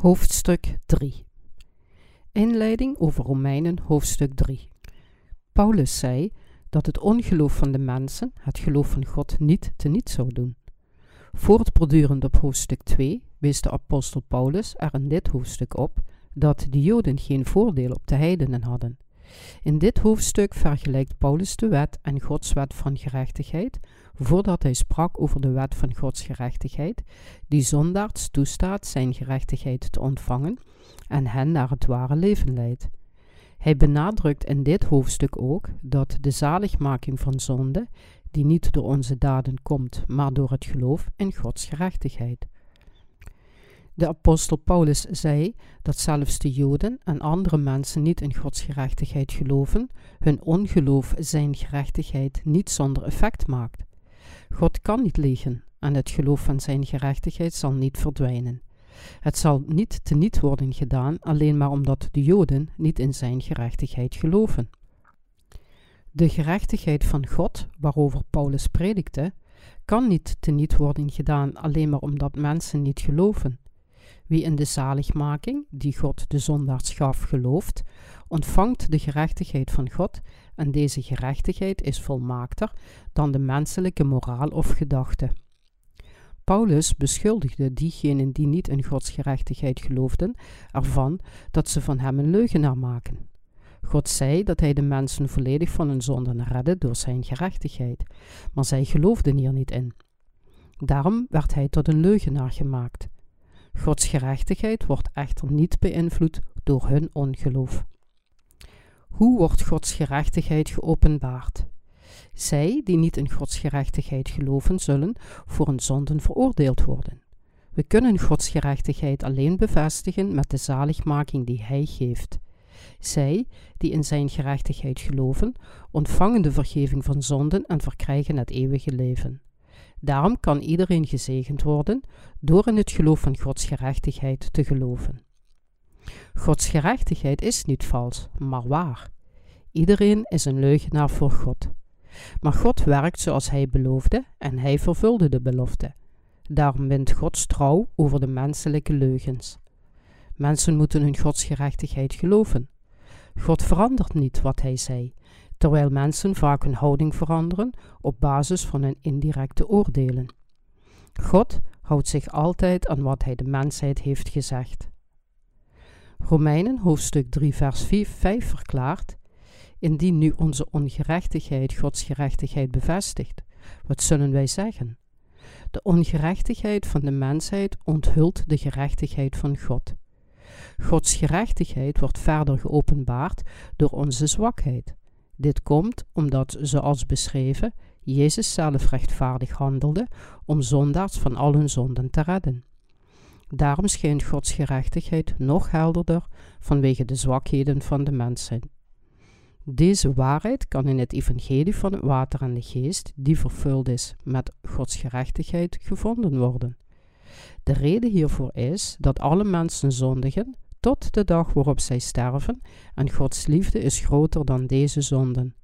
Hoofdstuk 3 Inleiding over Romeinen hoofdstuk 3 Paulus zei dat het ongeloof van de mensen het geloof van God niet teniet zou doen. Voortbordurend op hoofdstuk 2 wees de apostel Paulus er in dit hoofdstuk op dat de Joden geen voordeel op de heidenen hadden. In dit hoofdstuk vergelijkt Paulus de wet en Gods wet van gerechtigheid, voordat hij sprak over de wet van Gods gerechtigheid, die zondaards toestaat zijn gerechtigheid te ontvangen en hen naar het ware leven leidt. Hij benadrukt in dit hoofdstuk ook dat de zaligmaking van zonde, die niet door onze daden komt, maar door het geloof in Gods gerechtigheid. De apostel Paulus zei dat zelfs de Joden en andere mensen niet in Gods gerechtigheid geloven, hun ongeloof zijn gerechtigheid niet zonder effect maakt. God kan niet liegen en het geloof van zijn gerechtigheid zal niet verdwijnen. Het zal niet teniet worden gedaan alleen maar omdat de Joden niet in zijn gerechtigheid geloven. De gerechtigheid van God, waarover Paulus predikte, kan niet teniet worden gedaan alleen maar omdat mensen niet geloven. Wie in de zaligmaking, die God de zondaars gaf, gelooft, ontvangt de gerechtigheid van God en deze gerechtigheid is volmaakter dan de menselijke moraal of gedachte. Paulus beschuldigde diegenen die niet in Gods gerechtigheid geloofden ervan dat ze van hem een leugenaar maken. God zei dat hij de mensen volledig van hun zonden redde door zijn gerechtigheid, maar zij geloofden hier niet in. Daarom werd hij tot een leugenaar gemaakt. Gods gerechtigheid wordt echter niet beïnvloed door hun ongeloof. Hoe wordt Gods gerechtigheid geopenbaard? Zij die niet in Gods gerechtigheid geloven, zullen voor hun zonden veroordeeld worden. We kunnen Gods gerechtigheid alleen bevestigen met de zaligmaking die Hij geeft. Zij die in Zijn gerechtigheid geloven, ontvangen de vergeving van zonden en verkrijgen het eeuwige leven. Daarom kan iedereen gezegend worden door in het geloof van Gods gerechtigheid te geloven. Gods gerechtigheid is niet vals, maar waar. Iedereen is een leugenaar voor God. Maar God werkt zoals Hij beloofde en Hij vervulde de belofte. Daarom wint Gods trouw over de menselijke leugens. Mensen moeten hun Gods gerechtigheid geloven. God verandert niet wat Hij zei, terwijl mensen vaak hun houding veranderen op basis van hun indirecte oordelen. God houdt zich altijd aan wat Hij de mensheid heeft gezegd. Romeinen hoofdstuk 3 vers 5 verklaart Indien nu onze ongerechtigheid Gods gerechtigheid bevestigt, wat zullen wij zeggen? De ongerechtigheid van de mensheid onthult de gerechtigheid van God. Gods gerechtigheid wordt verder geopenbaard door onze zwakheid. Dit komt omdat, zoals beschreven, Jezus zelf rechtvaardig handelde om zondaars van al hun zonden te redden. Daarom schijnt Gods gerechtigheid nog helderder vanwege de zwakheden van de mensen. Deze waarheid kan in het evangelie van het water en de geest, die vervuld is met Gods gerechtigheid, gevonden worden. De reden hiervoor is dat alle mensen zondigen tot de dag waarop zij sterven en Gods liefde is groter dan deze zonden.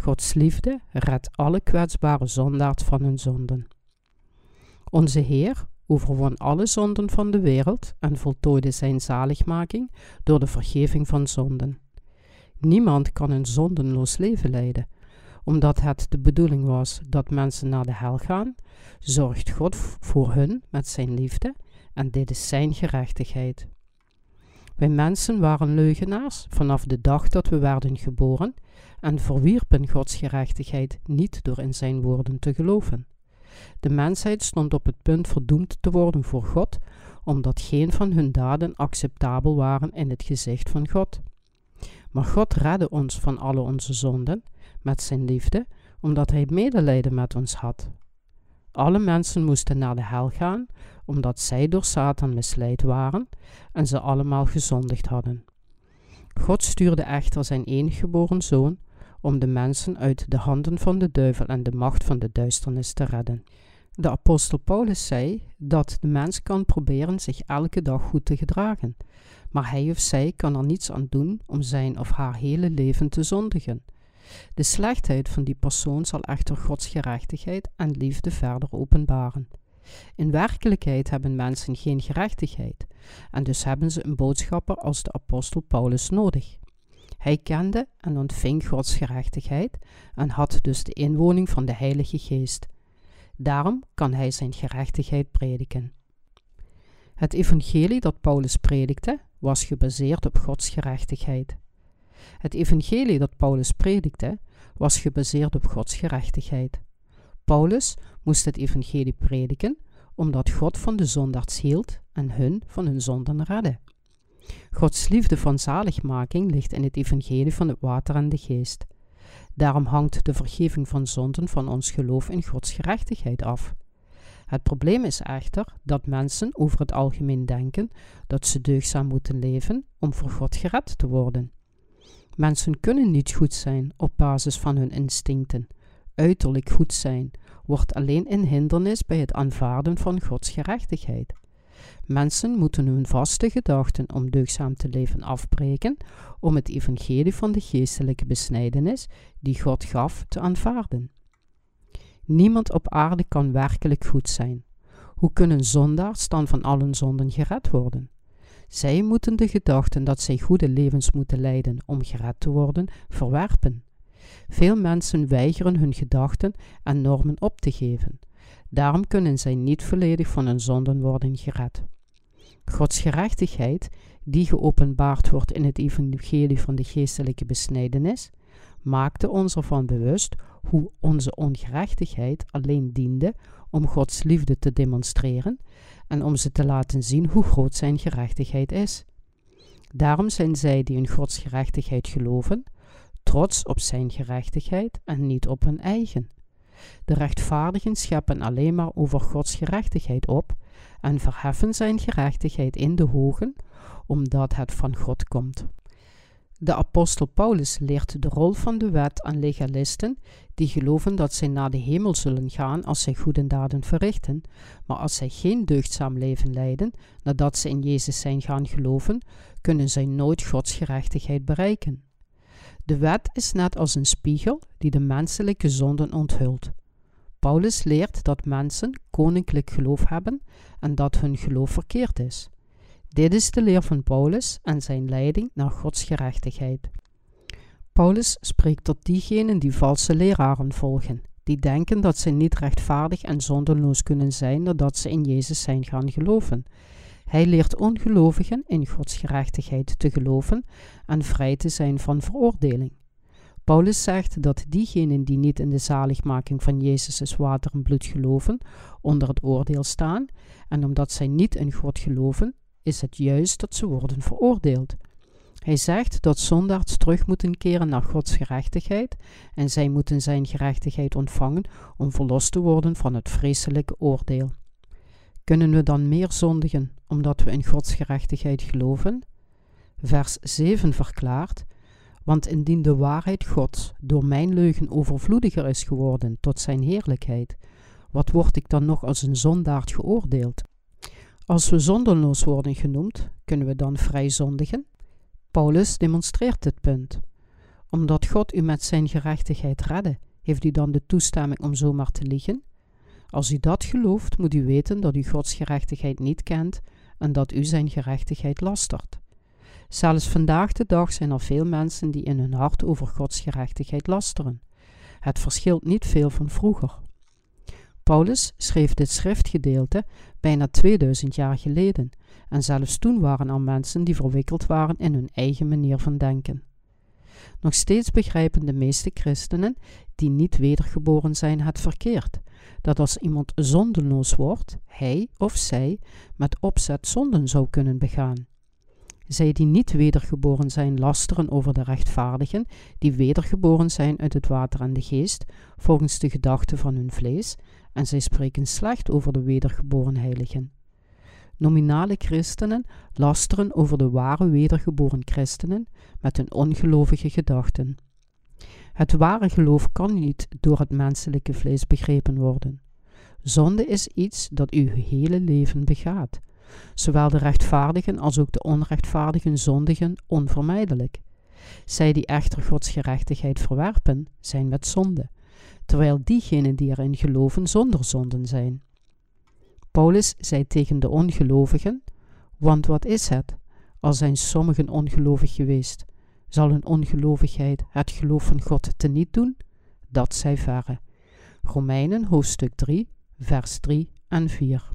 Gods liefde redt alle kwetsbare zondaars van hun zonden. Onze Heer overwon alle zonden van de wereld en voltooide zijn zaligmaking door de vergeving van zonden. Niemand kan een zondenloos leven leiden. Omdat het de bedoeling was dat mensen naar de hel gaan, zorgt God voor hun met zijn liefde en dit is zijn gerechtigheid. Wij mensen waren leugenaars vanaf de dag dat we werden geboren en verwierpen Gods gerechtigheid niet door in zijn woorden te geloven. De mensheid stond op het punt verdoemd te worden voor God, omdat geen van hun daden acceptabel waren in het gezicht van God. Maar God redde ons van alle onze zonden met zijn liefde, omdat hij medelijden met ons had. Alle mensen moesten naar de hel gaan, omdat zij door Satan misleid waren en ze allemaal gezondigd hadden. God stuurde echter zijn enige geboren zoon om de mensen uit de handen van de duivel en de macht van de duisternis te redden. De apostel Paulus zei dat de mens kan proberen zich elke dag goed te gedragen, maar hij of zij kan er niets aan doen om zijn of haar hele leven te zondigen. De slechtheid van die persoon zal echter Gods gerechtigheid en liefde verder openbaren. In werkelijkheid hebben mensen geen gerechtigheid, en dus hebben ze een boodschapper als de apostel Paulus nodig. Hij kende en ontving Gods gerechtigheid en had dus de inwoning van de Heilige Geest. Daarom kan hij zijn gerechtigheid prediken. Het evangelie dat Paulus predikte was gebaseerd op Gods gerechtigheid. Het evangelie dat Paulus predikte was gebaseerd op Gods gerechtigheid. Paulus moest het evangelie prediken omdat God van de zondaars hield en hun van hun zonden redde. Gods liefde van zaligmaking ligt in het evangelie van het water en de geest. Daarom hangt de vergeving van zonden van ons geloof in Gods gerechtigheid af. Het probleem is echter dat mensen over het algemeen denken dat ze deugdzaam moeten leven om voor God gered te worden. Mensen kunnen niet goed zijn op basis van hun instincten. Uiterlijk goed zijn wordt alleen een hindernis bij het aanvaarden van Gods gerechtigheid. Mensen moeten hun vaste gedachten om deugdzaam te leven afbreken om het evangelie van de geestelijke besnijdenis die God gaf te aanvaarden. Niemand op aarde kan werkelijk goed zijn. Hoe kunnen zondaars dan van allen zonden gered worden? Zij moeten de gedachten dat zij goede levens moeten leiden om gered te worden, verwerpen. Veel mensen weigeren hun gedachten en normen op te geven. Daarom kunnen zij niet volledig van hun zonden worden gered. Gods gerechtigheid, die geopenbaard wordt in het evangelie van de geestelijke besnijdenis, maakte ons ervan bewust hoe onze ongerechtigheid alleen diende om Gods liefde te demonstreren en om ze te laten zien hoe groot zijn gerechtigheid is. Daarom zijn zij die in Gods gerechtigheid geloven, trots op zijn gerechtigheid en niet op hun eigen. De rechtvaardigen scheppen alleen maar over Gods gerechtigheid op en verheffen zijn gerechtigheid in de hogen, omdat het van God komt. De apostel Paulus leert de rol van de wet aan legalisten die geloven dat zij naar de hemel zullen gaan als zij goede daden verrichten, maar als zij geen deugdzaam leven leiden nadat ze in Jezus zijn gaan geloven, kunnen zij nooit Gods gerechtigheid bereiken. De wet is net als een spiegel die de menselijke zonden onthult. Paulus leert dat mensen koninklijk geloof hebben en dat hun geloof verkeerd is. Dit is de leer van Paulus en zijn leiding naar Gods gerechtigheid. Paulus spreekt tot diegenen die valse leraren volgen, die denken dat ze niet rechtvaardig en zonderloos kunnen zijn nadat ze in Jezus zijn gaan geloven. Hij leert ongelovigen in Gods gerechtigheid te geloven en vrij te zijn van veroordeling. Paulus zegt dat diegenen die niet in de zaligmaking van Jezus' water en bloed geloven, onder het oordeel staan, en omdat zij niet in God geloven, is het juist dat ze worden veroordeeld. Hij zegt dat zondaars terug moeten keren naar Gods gerechtigheid en zij moeten zijn gerechtigheid ontvangen om verlost te worden van het vreselijke oordeel. Kunnen we dan meer zondigen omdat we in Gods gerechtigheid geloven? Vers 7 verklaart: Want indien de waarheid Gods door mijn leugen overvloediger is geworden tot zijn heerlijkheid, wat word ik dan nog als een zondaard geoordeeld? Als we zonderloos worden genoemd, kunnen we dan vrij zondigen? Paulus demonstreert dit punt. Omdat God u met zijn gerechtigheid redde, heeft u dan de toestemming om zomaar te liegen? Als u dat gelooft, moet u weten dat u Gods gerechtigheid niet kent en dat u zijn gerechtigheid lastert. Zelfs vandaag de dag zijn er veel mensen die in hun hart over Gods gerechtigheid lasteren. Het verschilt niet veel van vroeger. Paulus schreef dit schriftgedeelte bijna 2000 jaar geleden, en zelfs toen waren er mensen die verwikkeld waren in hun eigen manier van denken. Nog steeds begrijpen de meeste christenen die niet wedergeboren zijn het verkeerd, dat als iemand zondenloos wordt, hij of zij met opzet zonden zou kunnen begaan. Zij die niet wedergeboren zijn, lasteren over de rechtvaardigen, die wedergeboren zijn uit het water en de geest, volgens de gedachten van hun vlees, en zij spreken slecht over de wedergeboren heiligen. Nominale christenen lasteren over de ware wedergeboren christenen met hun ongelovige gedachten. Het ware geloof kan niet door het menselijke vlees begrepen worden. Zonde is iets dat uw hele leven begaat. Zowel de rechtvaardigen als ook de onrechtvaardigen zondigen onvermijdelijk. Zij die echter Gods gerechtigheid verwerpen, zijn met zonde, terwijl diegenen die erin geloven zonder zonden zijn. Paulus zei tegen de ongelovigen: Want wat is het? Al zijn sommigen ongelovig geweest, zal hun ongelovigheid het geloof van God teniet doen? Dat zij verre. Romeinen hoofdstuk 3, vers 3 en 4.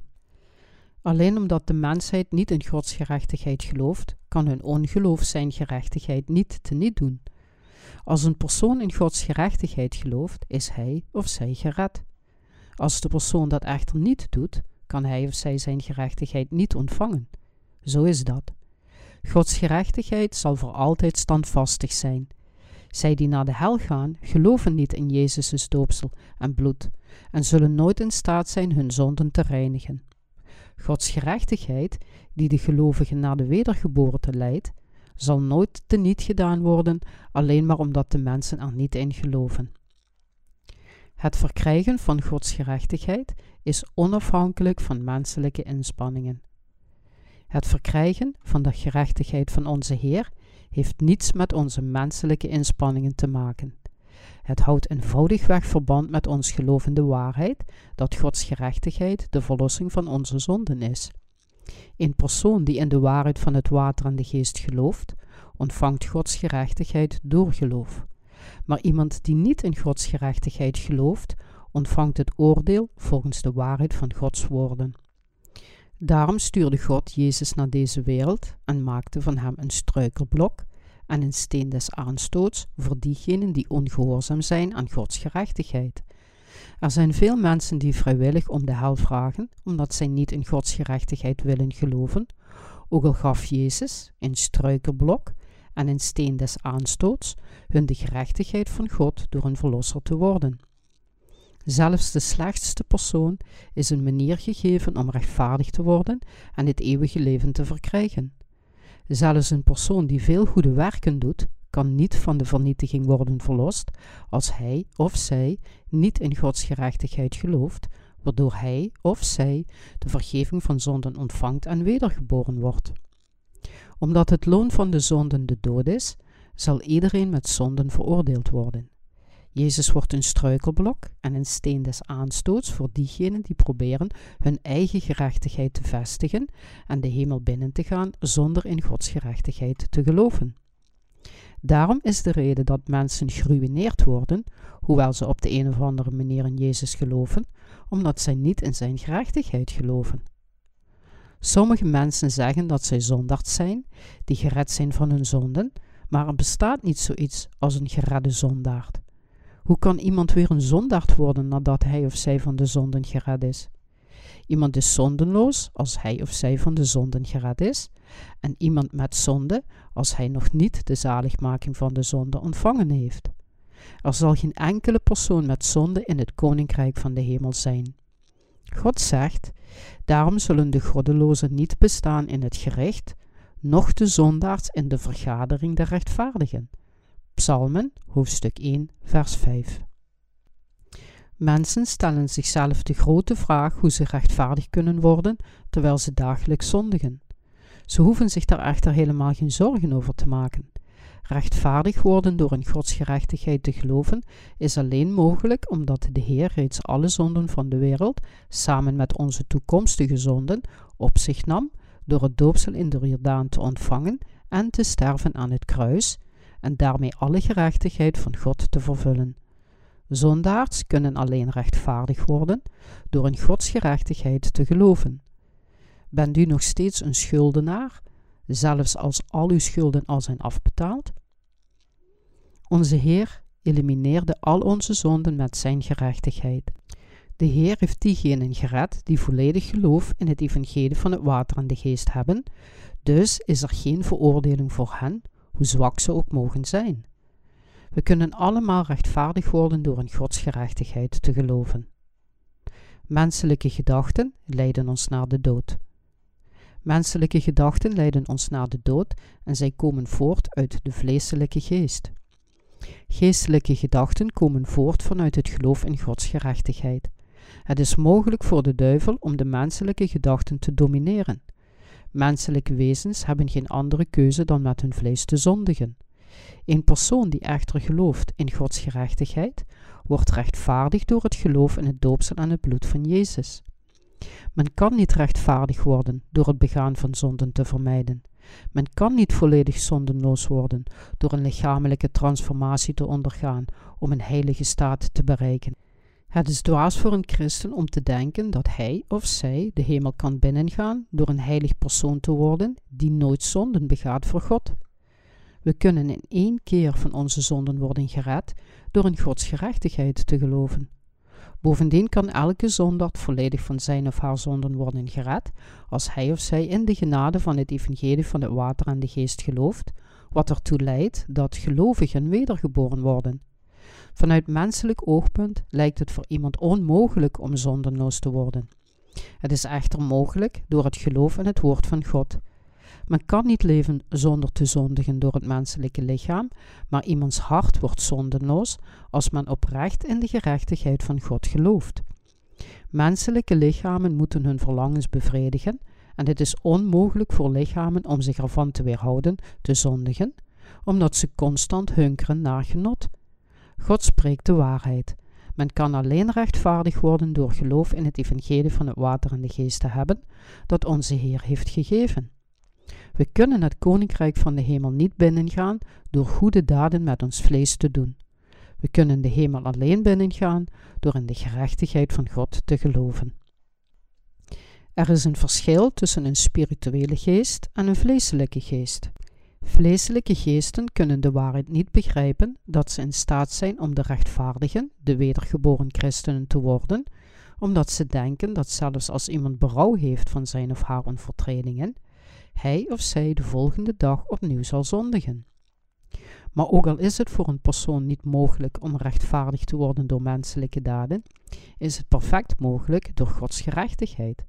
Alleen omdat de mensheid niet in Gods gerechtigheid gelooft, kan hun ongeloof zijn gerechtigheid niet teniet doen. Als een persoon in Gods gerechtigheid gelooft, is hij of zij gered. Als de persoon dat echter niet doet, kan hij of zij zijn gerechtigheid niet ontvangen. Zo is dat. Gods gerechtigheid zal voor altijd standvastig zijn. Zij die naar de hel gaan, geloven niet in Jezus' doopsel en bloed en zullen nooit in staat zijn hun zonden te reinigen. Gods gerechtigheid, die de gelovigen naar de wedergeboorte leidt, zal nooit teniet gedaan worden, alleen maar omdat de mensen er niet in geloven. Het verkrijgen van Gods gerechtigheid is onafhankelijk van menselijke inspanningen. Het verkrijgen van de gerechtigheid van onze Heer heeft niets met onze menselijke inspanningen te maken. Het houdt eenvoudigweg verband met ons gelovende waarheid dat Gods gerechtigheid de verlossing van onze zonden is. Een persoon die in de waarheid van het water en de geest gelooft, ontvangt Gods gerechtigheid door geloof. Maar iemand die niet in Gods gerechtigheid gelooft, ontvangt het oordeel volgens de waarheid van Gods woorden. Daarom stuurde God Jezus naar deze wereld en maakte van hem een struikelblok en een steen des aanstoots voor diegenen die ongehoorzaam zijn aan Gods gerechtigheid. Er zijn veel mensen die vrijwillig om de hel vragen, omdat zij niet in Gods gerechtigheid willen geloven. Ook al gaf Jezus een struikelblok en een steen des aanstoots hun de gerechtigheid van God door een verlosser te worden. Zelfs de slechtste persoon is een manier gegeven om rechtvaardig te worden en het eeuwige leven te verkrijgen. Zelfs een persoon die veel goede werken doet, kan niet van de vernietiging worden verlost als hij of zij niet in Gods gerechtigheid gelooft, waardoor hij of zij de vergeving van zonden ontvangt en wedergeboren wordt. Omdat het loon van de zonden de dood is, zal iedereen met zonden veroordeeld worden. Jezus wordt een struikelblok en een steen des aanstoots voor diegenen die proberen hun eigen gerechtigheid te vestigen en de hemel binnen te gaan zonder in Gods gerechtigheid te geloven. Daarom is de reden dat mensen geruineerd worden, hoewel ze op de een of andere manier in Jezus geloven, omdat zij niet in zijn gerechtigheid geloven. Sommige mensen zeggen dat zij zondaars zijn, die gered zijn van hun zonden, maar er bestaat niet zoiets als een geredde zondaard. Hoe kan iemand weer een zondaard worden nadat hij of zij van de zonden gered is? Iemand is zondenloos als hij of zij van de zonden gered is, en iemand met zonde als hij nog niet de zaligmaking van de zonde ontvangen heeft. Er zal geen enkele persoon met zonde in het koninkrijk van de hemel zijn. God zegt: Daarom zullen de goddelozen niet bestaan in het gericht, noch de zondaars in de vergadering der rechtvaardigen. Psalmen, hoofdstuk 1, vers 5. Mensen stellen zichzelf de grote vraag hoe ze rechtvaardig kunnen worden terwijl ze dagelijks zondigen. Ze hoeven zich daar echter helemaal geen zorgen over te maken. Rechtvaardig worden door in Gods gerechtigheid te geloven is alleen mogelijk omdat de Heer reeds alle zonden van de wereld, samen met onze toekomstige zonden, op zich nam door het doopsel in de Jordaan te ontvangen en te sterven aan het kruis, en daarmee alle gerechtigheid van God te vervullen. Zondaars kunnen alleen rechtvaardig worden door in Gods gerechtigheid te geloven. Bent u nog steeds een schuldenaar, zelfs als al uw schulden al zijn afbetaald? Onze Heer elimineerde al onze zonden met zijn gerechtigheid. De Heer heeft diegenen gered die volledig geloof in het evangelie van het water en de geest hebben, dus is er geen veroordeling voor hen, hoe zwak ze ook mogen zijn. We kunnen allemaal rechtvaardig worden door in Gods gerechtigheid te geloven. Menselijke gedachten leiden ons naar de dood. Menselijke gedachten leiden ons naar de dood en zij komen voort uit de vleeselijke geest. Geestelijke gedachten komen voort vanuit het geloof in Gods gerechtigheid. Het is mogelijk voor de duivel om de menselijke gedachten te domineren. Menselijke wezens hebben geen andere keuze dan met hun vlees te zondigen. Een persoon die echter gelooft in Gods gerechtigheid, wordt rechtvaardig door het geloof in het doopsel en het bloed van Jezus. Men kan niet rechtvaardig worden door het begaan van zonden te vermijden. Men kan niet volledig zondenloos worden door een lichamelijke transformatie te ondergaan om een heilige staat te bereiken. Het is dwaas voor een christen om te denken dat hij of zij de hemel kan binnengaan door een heilig persoon te worden die nooit zonden begaat voor God. We kunnen in één keer van onze zonden worden gered door in Gods gerechtigheid te geloven. Bovendien kan elke zondaar volledig van zijn of haar zonden worden gered als hij of zij in de genade van het evangelie van het water en de geest gelooft, wat ertoe leidt dat gelovigen wedergeboren worden. Vanuit menselijk oogpunt lijkt het voor iemand onmogelijk om zondenloos te worden. Het is echter mogelijk door het geloof in het woord van God. Men kan niet leven zonder te zondigen door het menselijke lichaam, maar iemands hart wordt zondenloos als men oprecht in de gerechtigheid van God gelooft. Menselijke lichamen moeten hun verlangens bevredigen en het is onmogelijk voor lichamen om zich ervan te weerhouden te zondigen, omdat ze constant hunkeren naar genot. God spreekt de waarheid. Men kan alleen rechtvaardig worden door geloof in het evangelie van het water en de geest te hebben, dat onze Heer heeft gegeven. We kunnen het koninkrijk van de hemel niet binnengaan door goede daden met ons vlees te doen. We kunnen de hemel alleen binnengaan door in de gerechtigheid van God te geloven. Er is een verschil tussen een spirituele geest en een vleeselijke geest. Vleeselijke geesten kunnen de waarheid niet begrijpen dat ze in staat zijn om de rechtvaardigen, de wedergeboren christenen te worden, omdat ze denken dat zelfs als iemand berouw heeft van zijn of haar onvertredingen, hij of zij de volgende dag opnieuw zal zondigen. Maar ook al is het voor een persoon niet mogelijk om rechtvaardig te worden door menselijke daden, is het perfect mogelijk door Gods gerechtigheid.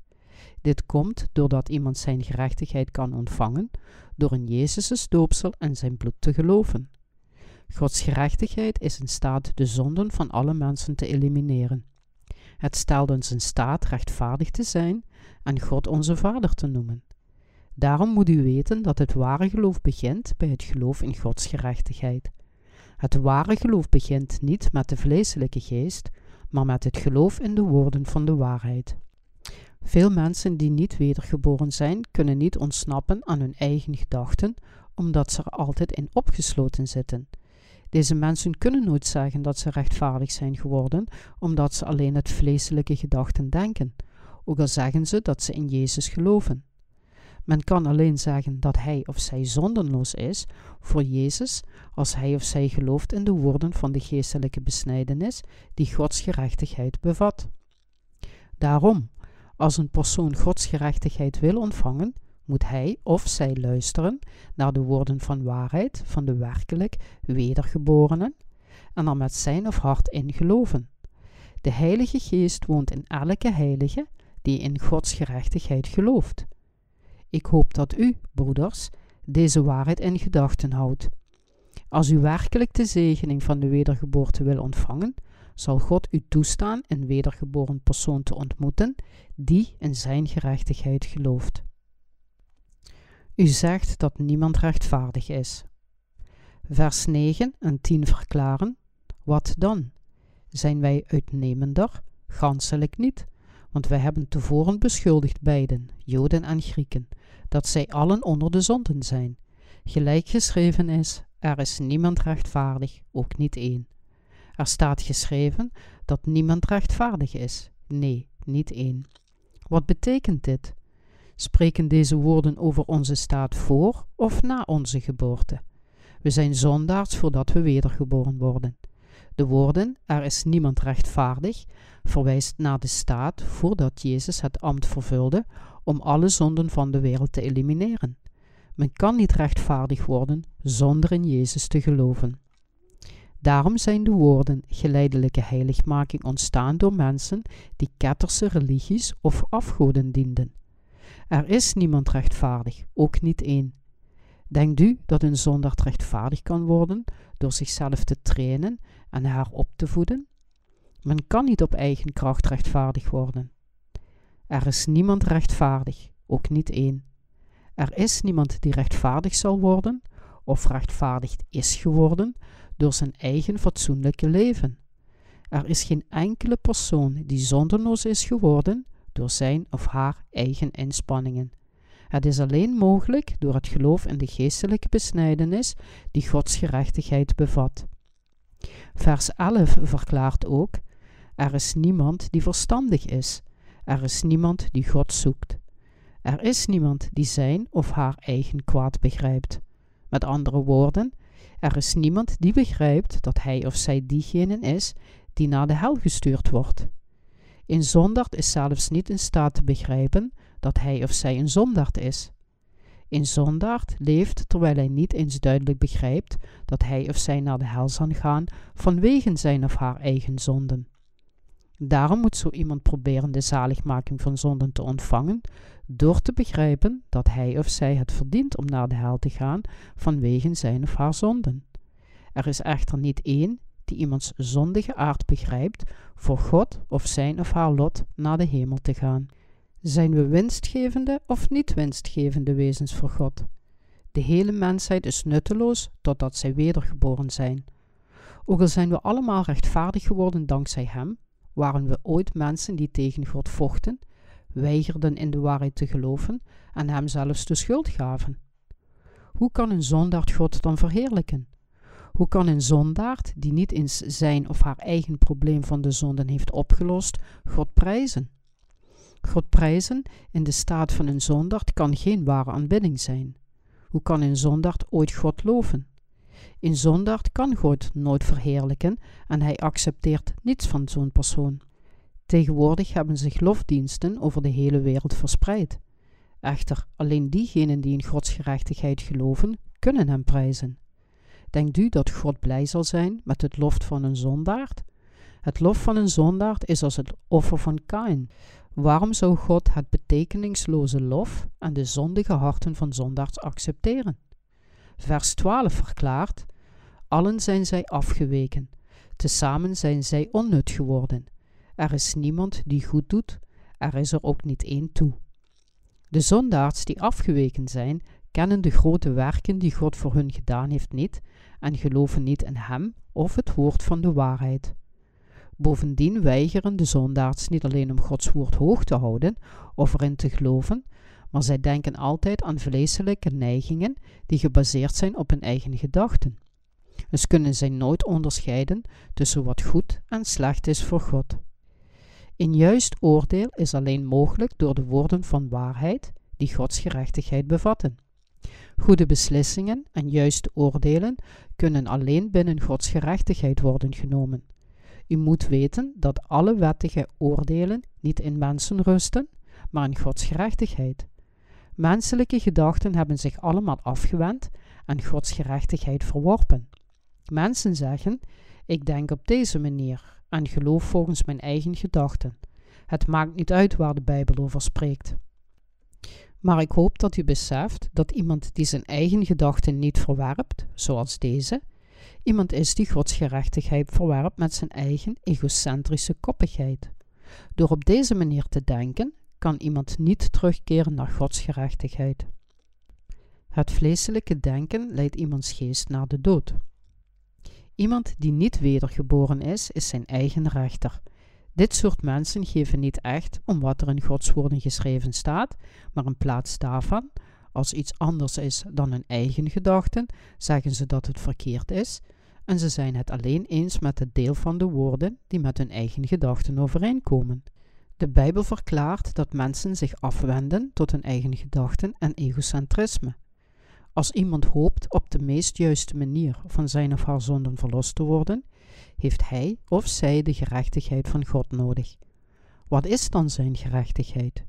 Dit komt doordat iemand zijn gerechtigheid kan ontvangen door in Jezus' doopsel en zijn bloed te geloven. Gods gerechtigheid is in staat de zonden van alle mensen te elimineren. Het stelt ons in staat rechtvaardig te zijn en God onze Vader te noemen. Daarom moet u weten dat het ware geloof begint bij het geloof in Gods gerechtigheid. Het ware geloof begint niet met de vleeselijke geest, maar met het geloof in de woorden van de waarheid. Veel mensen die niet wedergeboren zijn, kunnen niet ontsnappen aan hun eigen gedachten, omdat ze er altijd in opgesloten zitten. Deze mensen kunnen nooit zeggen dat ze rechtvaardig zijn geworden, omdat ze alleen het vleeselijke gedachten denken, ook al zeggen ze dat ze in Jezus geloven. Men kan alleen zeggen dat hij of zij zondenloos is voor Jezus als hij of zij gelooft in de woorden van de geestelijke besnijdenis die Gods gerechtigheid bevat. Daarom, als een persoon Gods gerechtigheid wil ontvangen, moet hij of zij luisteren naar de woorden van waarheid van de werkelijk wedergeborenen en er met zijn of hart in geloven. De Heilige Geest woont in elke heilige die in Gods gerechtigheid gelooft. Ik hoop dat u, broeders, deze waarheid in gedachten houdt. Als u werkelijk de zegening van de wedergeboorte wil ontvangen, zal God u toestaan een wedergeboren persoon te ontmoeten die in zijn gerechtigheid gelooft. U zegt dat niemand rechtvaardig is. Vers 9 en 10 verklaren: Wat dan? Zijn wij uitnemender? Ganselijk niet, want wij hebben tevoren beschuldigd beiden, Joden en Grieken, dat zij allen onder de zonden zijn. Gelijk geschreven is: Er is niemand rechtvaardig, ook niet één. Er staat geschreven dat niemand rechtvaardig is. Nee, niet één. Wat betekent dit? Spreken deze woorden over onze staat voor of na onze geboorte? We zijn zondaars voordat we wedergeboren worden. De woorden er is niemand rechtvaardig verwijst naar de staat voordat Jezus het ambt vervulde om alle zonden van de wereld te elimineren. Men kan niet rechtvaardig worden zonder in Jezus te geloven. Daarom zijn de woorden geleidelijke heiligmaking ontstaan door mensen die ketterse religies of afgoden dienden. Er is niemand rechtvaardig, ook niet één. Denkt u dat een zondaar rechtvaardig kan worden door zichzelf te trainen en haar op te voeden? Men kan niet op eigen kracht rechtvaardig worden. Er is niemand rechtvaardig, ook niet één. Er is niemand die rechtvaardig zal worden of rechtvaardig is geworden door zijn eigen fatsoenlijke leven. Er is geen enkele persoon die zonderloos is geworden door zijn of haar eigen inspanningen. Het is alleen mogelijk door het geloof in de geestelijke besnijdenis die Gods gerechtigheid bevat. Vers 11 verklaart ook: Er is niemand die verstandig is, er is niemand die God zoekt. Er is niemand die zijn of haar eigen kwaad begrijpt. Met andere woorden, er is niemand die begrijpt dat hij of zij diegene is die naar de hel gestuurd wordt. Een zondaard is zelfs niet in staat te begrijpen dat hij of zij een zondaard is. Een zondaard leeft terwijl hij niet eens duidelijk begrijpt dat hij of zij naar de hel zal gaan vanwege zijn of haar eigen zonden. Daarom moet zo iemand proberen de zaligmaking van zonden te ontvangen door te begrijpen dat hij of zij het verdient om naar de hel te gaan vanwege zijn of haar zonden. Er is echter niet één die iemands zondige aard begrijpt voor God of zijn of haar lot naar de hemel te gaan. Zijn we winstgevende of niet winstgevende wezens voor God? De hele mensheid is nutteloos totdat zij wedergeboren zijn. Ook al zijn we allemaal rechtvaardig geworden dankzij Hem, waren we ooit mensen die tegen God vochten, weigerden in de waarheid te geloven en Hem zelfs de schuld gaven. Hoe kan een zondaard God dan verheerlijken? Hoe kan een zondaard, die niet eens zijn of haar eigen probleem van de zonden heeft opgelost, God prijzen? God prijzen in de staat van een zondaard kan geen ware aanbidding zijn. Hoe kan een zondaard ooit God loven? Een zondaard kan God nooit verheerlijken en hij accepteert niets van zo'n persoon. Tegenwoordig hebben zich lofdiensten over de hele wereld verspreid. Echter, alleen diegenen die in Gods gerechtigheid geloven, kunnen hem prijzen. Denkt u dat God blij zal zijn met het lof van een zondaard? Het lof van een zondaard is als het offer van Kain. Waarom zou God het betekenisloze lof en de zondige harten van zondaards accepteren? Vers 12 verklaart: Allen zijn zij afgeweken, tezamen zijn zij onnut geworden. Er is niemand die goed doet, er is er ook niet één toe. De zondaards die afgeweken zijn, kennen de grote werken die God voor hun gedaan heeft niet en geloven niet in Hem of het woord van de waarheid. Bovendien weigeren de zondaards niet alleen om Gods woord hoog te houden of erin te geloven, maar zij denken altijd aan vleeselijke neigingen die gebaseerd zijn op hun eigen gedachten. Dus kunnen zij nooit onderscheiden tussen wat goed en slecht is voor God. Een juist oordeel is alleen mogelijk door de woorden van waarheid die Gods gerechtigheid bevatten. Goede beslissingen en juiste oordelen kunnen alleen binnen Gods gerechtigheid worden genomen. U moet weten dat alle wettige oordelen niet in mensen rusten, maar in Gods gerechtigheid. Menselijke gedachten hebben zich allemaal afgewend en Gods gerechtigheid verworpen. Mensen zeggen: Ik denk op deze manier en geloof volgens mijn eigen gedachten. Het maakt niet uit waar de Bijbel over spreekt. Maar ik hoop dat u beseft dat iemand die zijn eigen gedachten niet verwerpt, zoals deze, iemand is die Gods gerechtigheid verwerpt met zijn eigen egocentrische koppigheid. Door op deze manier te denken, kan iemand niet terugkeren naar Gods gerechtigheid. Het vleeselijke denken leidt iemands geest naar de dood. Iemand die niet wedergeboren is, is zijn eigen rechter. Dit soort mensen geven niet echt om wat er in Gods woorden geschreven staat, maar in plaats daarvan, als iets anders is dan hun eigen gedachten, zeggen ze dat het verkeerd is, en ze zijn het alleen eens met het deel van de woorden die met hun eigen gedachten overeenkomen. De Bijbel verklaart dat mensen zich afwenden tot hun eigen gedachten en egocentrisme. Als iemand hoopt op de meest juiste manier van zijn of haar zonden verlost te worden, heeft hij of zij de gerechtigheid van God nodig. Wat is dan zijn gerechtigheid?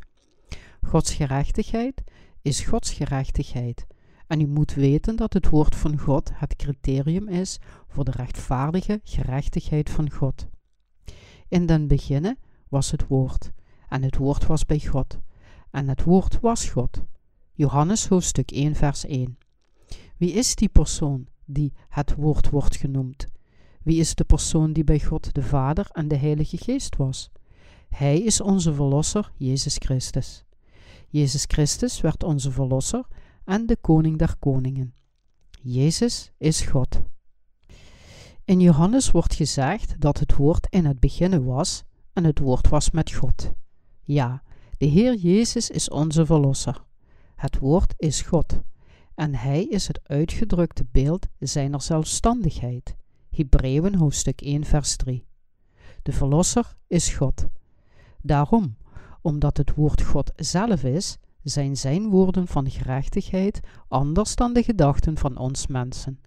Gods gerechtigheid is Gods gerechtigheid. En u moet weten dat het woord van God het criterium is voor de rechtvaardige gerechtigheid van God. In den beginne was het woord, en het woord was bij God, en het woord was God. Johannes hoofdstuk 1 vers 1. Wie is die persoon die het woord wordt genoemd? Wie is de persoon die bij God de Vader en de Heilige Geest was? Hij is onze Verlosser, Jezus Christus. Jezus Christus werd onze Verlosser en de Koning der Koningen. Jezus is God. In Johannes wordt gezegd dat het woord in het begin was en het woord was met God. Ja, De Heer Jezus is onze Verlosser. Het woord is God. En Hij is het uitgedrukte beeld zijner zelfstandigheid. Hebreeën hoofdstuk 1 vers 3. De Verlosser is God. Daarom, omdat het woord God zelf is, zijn zijn woorden van gerechtigheid anders dan de gedachten van ons mensen.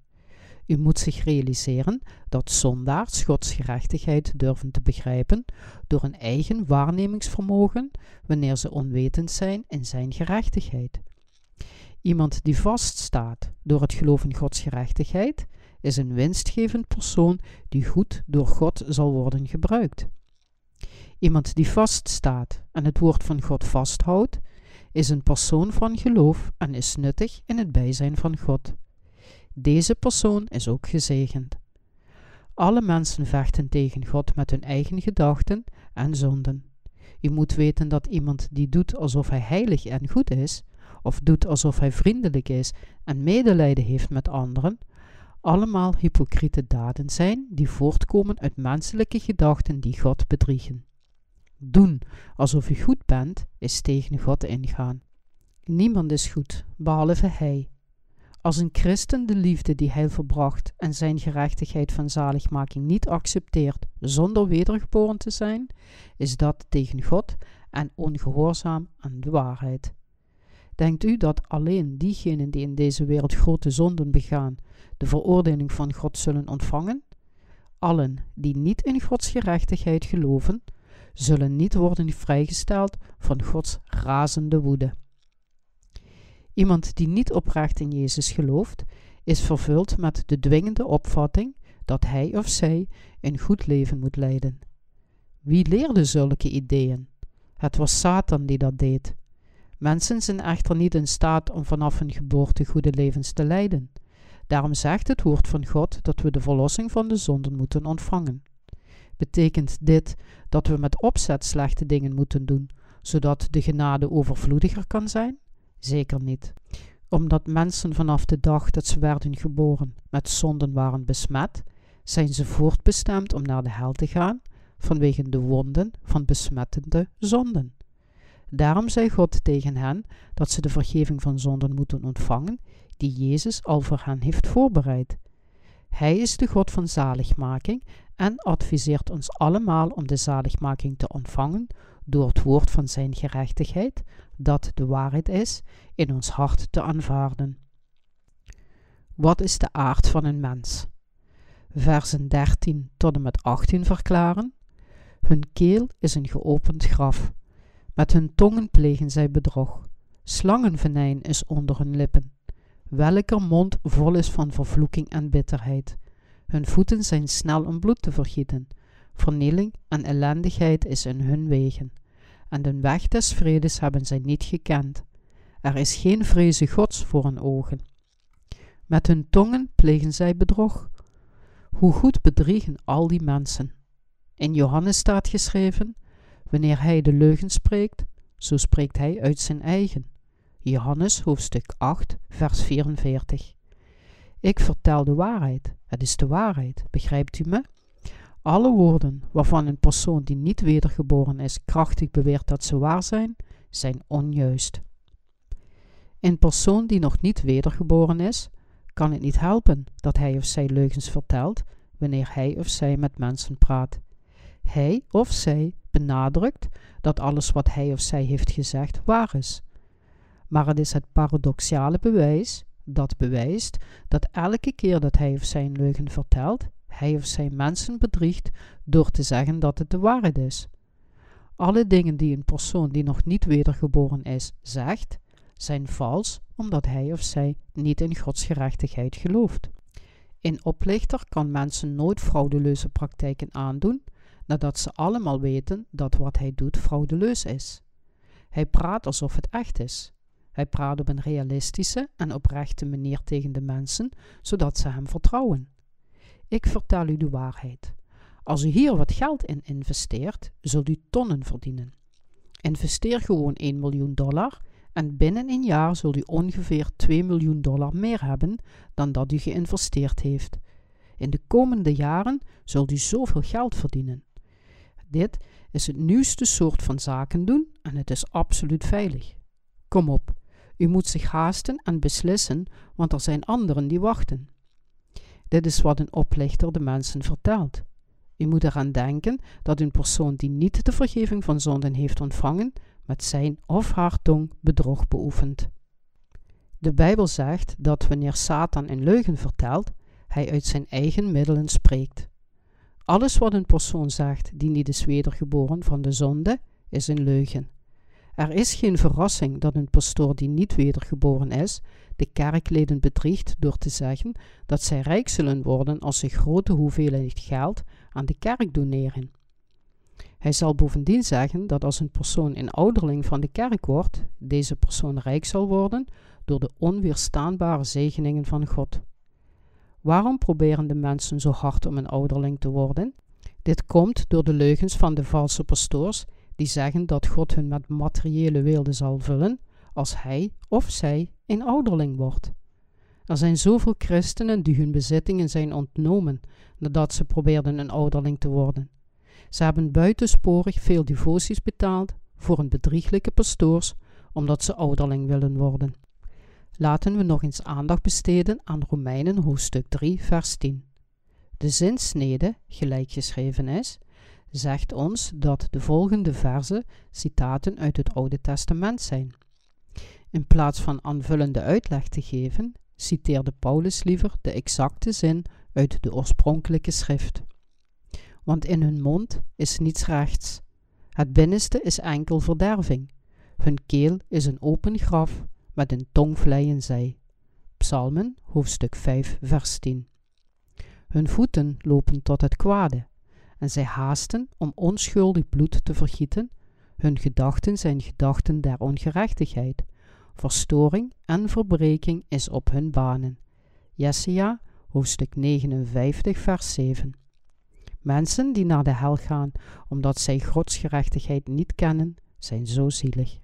U moet zich realiseren dat zondaars Gods gerechtigheid durven te begrijpen door hun eigen waarnemingsvermogen wanneer ze onwetend zijn in zijn gerechtigheid. Iemand die vaststaat door het geloof in Gods gerechtigheid is een winstgevend persoon die goed door God zal worden gebruikt. Iemand die vaststaat en het woord van God vasthoudt, is een persoon van geloof en is nuttig in het bijzijn van God. Deze persoon is ook gezegend. Alle mensen vechten tegen God met hun eigen gedachten en zonden. U moet weten dat iemand die doet alsof hij heilig en goed is, of doet alsof hij vriendelijk is en medelijden heeft met anderen, allemaal hypocriete daden zijn die voortkomen uit menselijke gedachten die God bedriegen. Doen alsof u goed bent, is tegen God ingaan. Niemand is goed, behalve Hij. Als een christen de liefde die Hij verbracht en zijn gerechtigheid van zaligmaking niet accepteert zonder wedergeboren te zijn, is dat tegen God en ongehoorzaam aan de waarheid. Denkt u dat alleen diegenen die in deze wereld grote zonden begaan, de veroordeling van God zullen ontvangen? Allen die niet in Gods gerechtigheid geloven, zullen niet worden vrijgesteld van Gods razende woede. Iemand die niet oprecht in Jezus gelooft, is vervuld met de dwingende opvatting dat hij of zij een goed leven moet leiden. Wie leerde zulke ideeën? Het was Satan die dat deed. Mensen zijn echter niet in staat om vanaf hun geboorte goede levens te leiden. Daarom zegt het woord van God dat we de verlossing van de zonden moeten ontvangen. Betekent dit dat we met opzet slechte dingen moeten doen, zodat de genade overvloediger kan zijn? Zeker niet. Omdat mensen vanaf de dag dat ze werden geboren met zonden waren besmet, zijn ze voortbestemd om naar de hel te gaan vanwege de wonden van besmettende zonden. Daarom zei God tegen hen dat ze de vergeving van zonden moeten ontvangen, die Jezus al voor hen heeft voorbereid. Hij is de God van zaligmaking en adviseert ons allemaal om de zaligmaking te ontvangen door het woord van zijn gerechtigheid, dat de waarheid is, in ons hart te aanvaarden. Wat is de aard van een mens? Versen 13 tot en met 18 verklaren: Hun keel is een geopend graf. Met hun tongen plegen zij bedrog. Slangenvenijn is onder hun lippen. Welker mond vol is van vervloeking en bitterheid. Hun voeten zijn snel om bloed te vergieten. Vernieling en ellendigheid is in hun wegen. En de weg des vredes hebben zij niet gekend. Er is geen vreze gods voor hun ogen. Met hun tongen plegen zij bedrog. Hoe goed bedriegen al die mensen. In Johannes staat geschreven: Wanneer hij de leugen spreekt, zo spreekt hij uit zijn eigen. Johannes hoofdstuk 8, vers 44. Ik vertel de waarheid. Het is de waarheid. Begrijpt u me? Alle woorden waarvan een persoon die niet wedergeboren is krachtig beweert dat ze waar zijn, zijn onjuist. Een persoon die nog niet wedergeboren is, kan het niet helpen dat hij of zij leugens vertelt wanneer hij of zij met mensen praat. Hij of zij benadrukt dat alles wat hij of zij heeft gezegd waar is. Maar het is het paradoxale bewijs dat bewijst dat elke keer dat hij of zij een leugen vertelt, hij of zij mensen bedriegt door te zeggen dat het de waarheid is. Alle dingen die een persoon die nog niet wedergeboren is zegt, zijn vals omdat hij of zij niet in Gods gerechtigheid gelooft. Een oplichter kan mensen nooit fraudeleuze praktijken aandoen, nadat ze allemaal weten dat wat hij doet fraudeleus is. Hij praat alsof het echt is. Hij praat op een realistische en oprechte manier tegen de mensen, zodat ze hem vertrouwen. Ik vertel u de waarheid. Als u hier wat geld in investeert, zult u tonnen verdienen. Investeer gewoon 1 miljoen dollar en binnen een jaar zult u ongeveer 2 miljoen dollar meer hebben dan dat u geïnvesteerd heeft. In de komende jaren zult u zoveel geld verdienen. Dit is het nieuwste soort van zaken doen en het is absoluut veilig. Kom op, u moet zich haasten en beslissen, want er zijn anderen die wachten. Dit is wat een oplichter de mensen vertelt. U moet eraan denken dat een persoon die niet de vergeving van zonden heeft ontvangen, met zijn of haar tong bedrog beoefent. De Bijbel zegt dat wanneer Satan een leugen vertelt, hij uit zijn eigen middelen spreekt. Alles wat een persoon zegt die niet is wedergeboren van de zonde, is een leugen. Er is geen verrassing dat een pastoor die niet wedergeboren is, de kerkleden bedriegt door te zeggen dat zij rijk zullen worden als ze grote hoeveelheid geld aan de kerk doneren. Hij zal bovendien zeggen dat als een persoon een ouderling van de kerk wordt, deze persoon rijk zal worden door de onweerstaanbare zegeningen van God. Waarom proberen de mensen zo hard om een ouderling te worden? Dit komt door de leugens van de valse pastoors die zeggen dat God hun met materiële weelde zal vullen als hij of zij een ouderling wordt. Er zijn zoveel christenen die hun bezittingen zijn ontnomen nadat ze probeerden een ouderling te worden. Ze hebben buitensporig veel devoties betaald voor een bedrieglijke pastoors omdat ze ouderling willen worden. Laten we nog eens aandacht besteden aan Romeinen hoofdstuk 3 vers 10. De zinsnede, gelijk geschreven is, zegt ons dat de volgende verzen citaten uit het Oude Testament zijn. In plaats van aanvullende uitleg te geven, citeerde Paulus liever de exacte zin uit de oorspronkelijke schrift. Want in hun mond is niets rechts. Het binnenste is enkel verderving. Hun keel is een open graf, met een tong vleien zij. Psalmen, hoofdstuk 5, vers 10. Hun voeten lopen tot het kwade, en zij haasten om onschuldig bloed te vergieten. Hun gedachten zijn gedachten der ongerechtigheid. Verstoring en verbreking is op hun banen. Jesaja, hoofdstuk 59, vers 7. Mensen die naar de hel gaan omdat zij Gods gerechtigheid niet kennen, zijn zo zielig.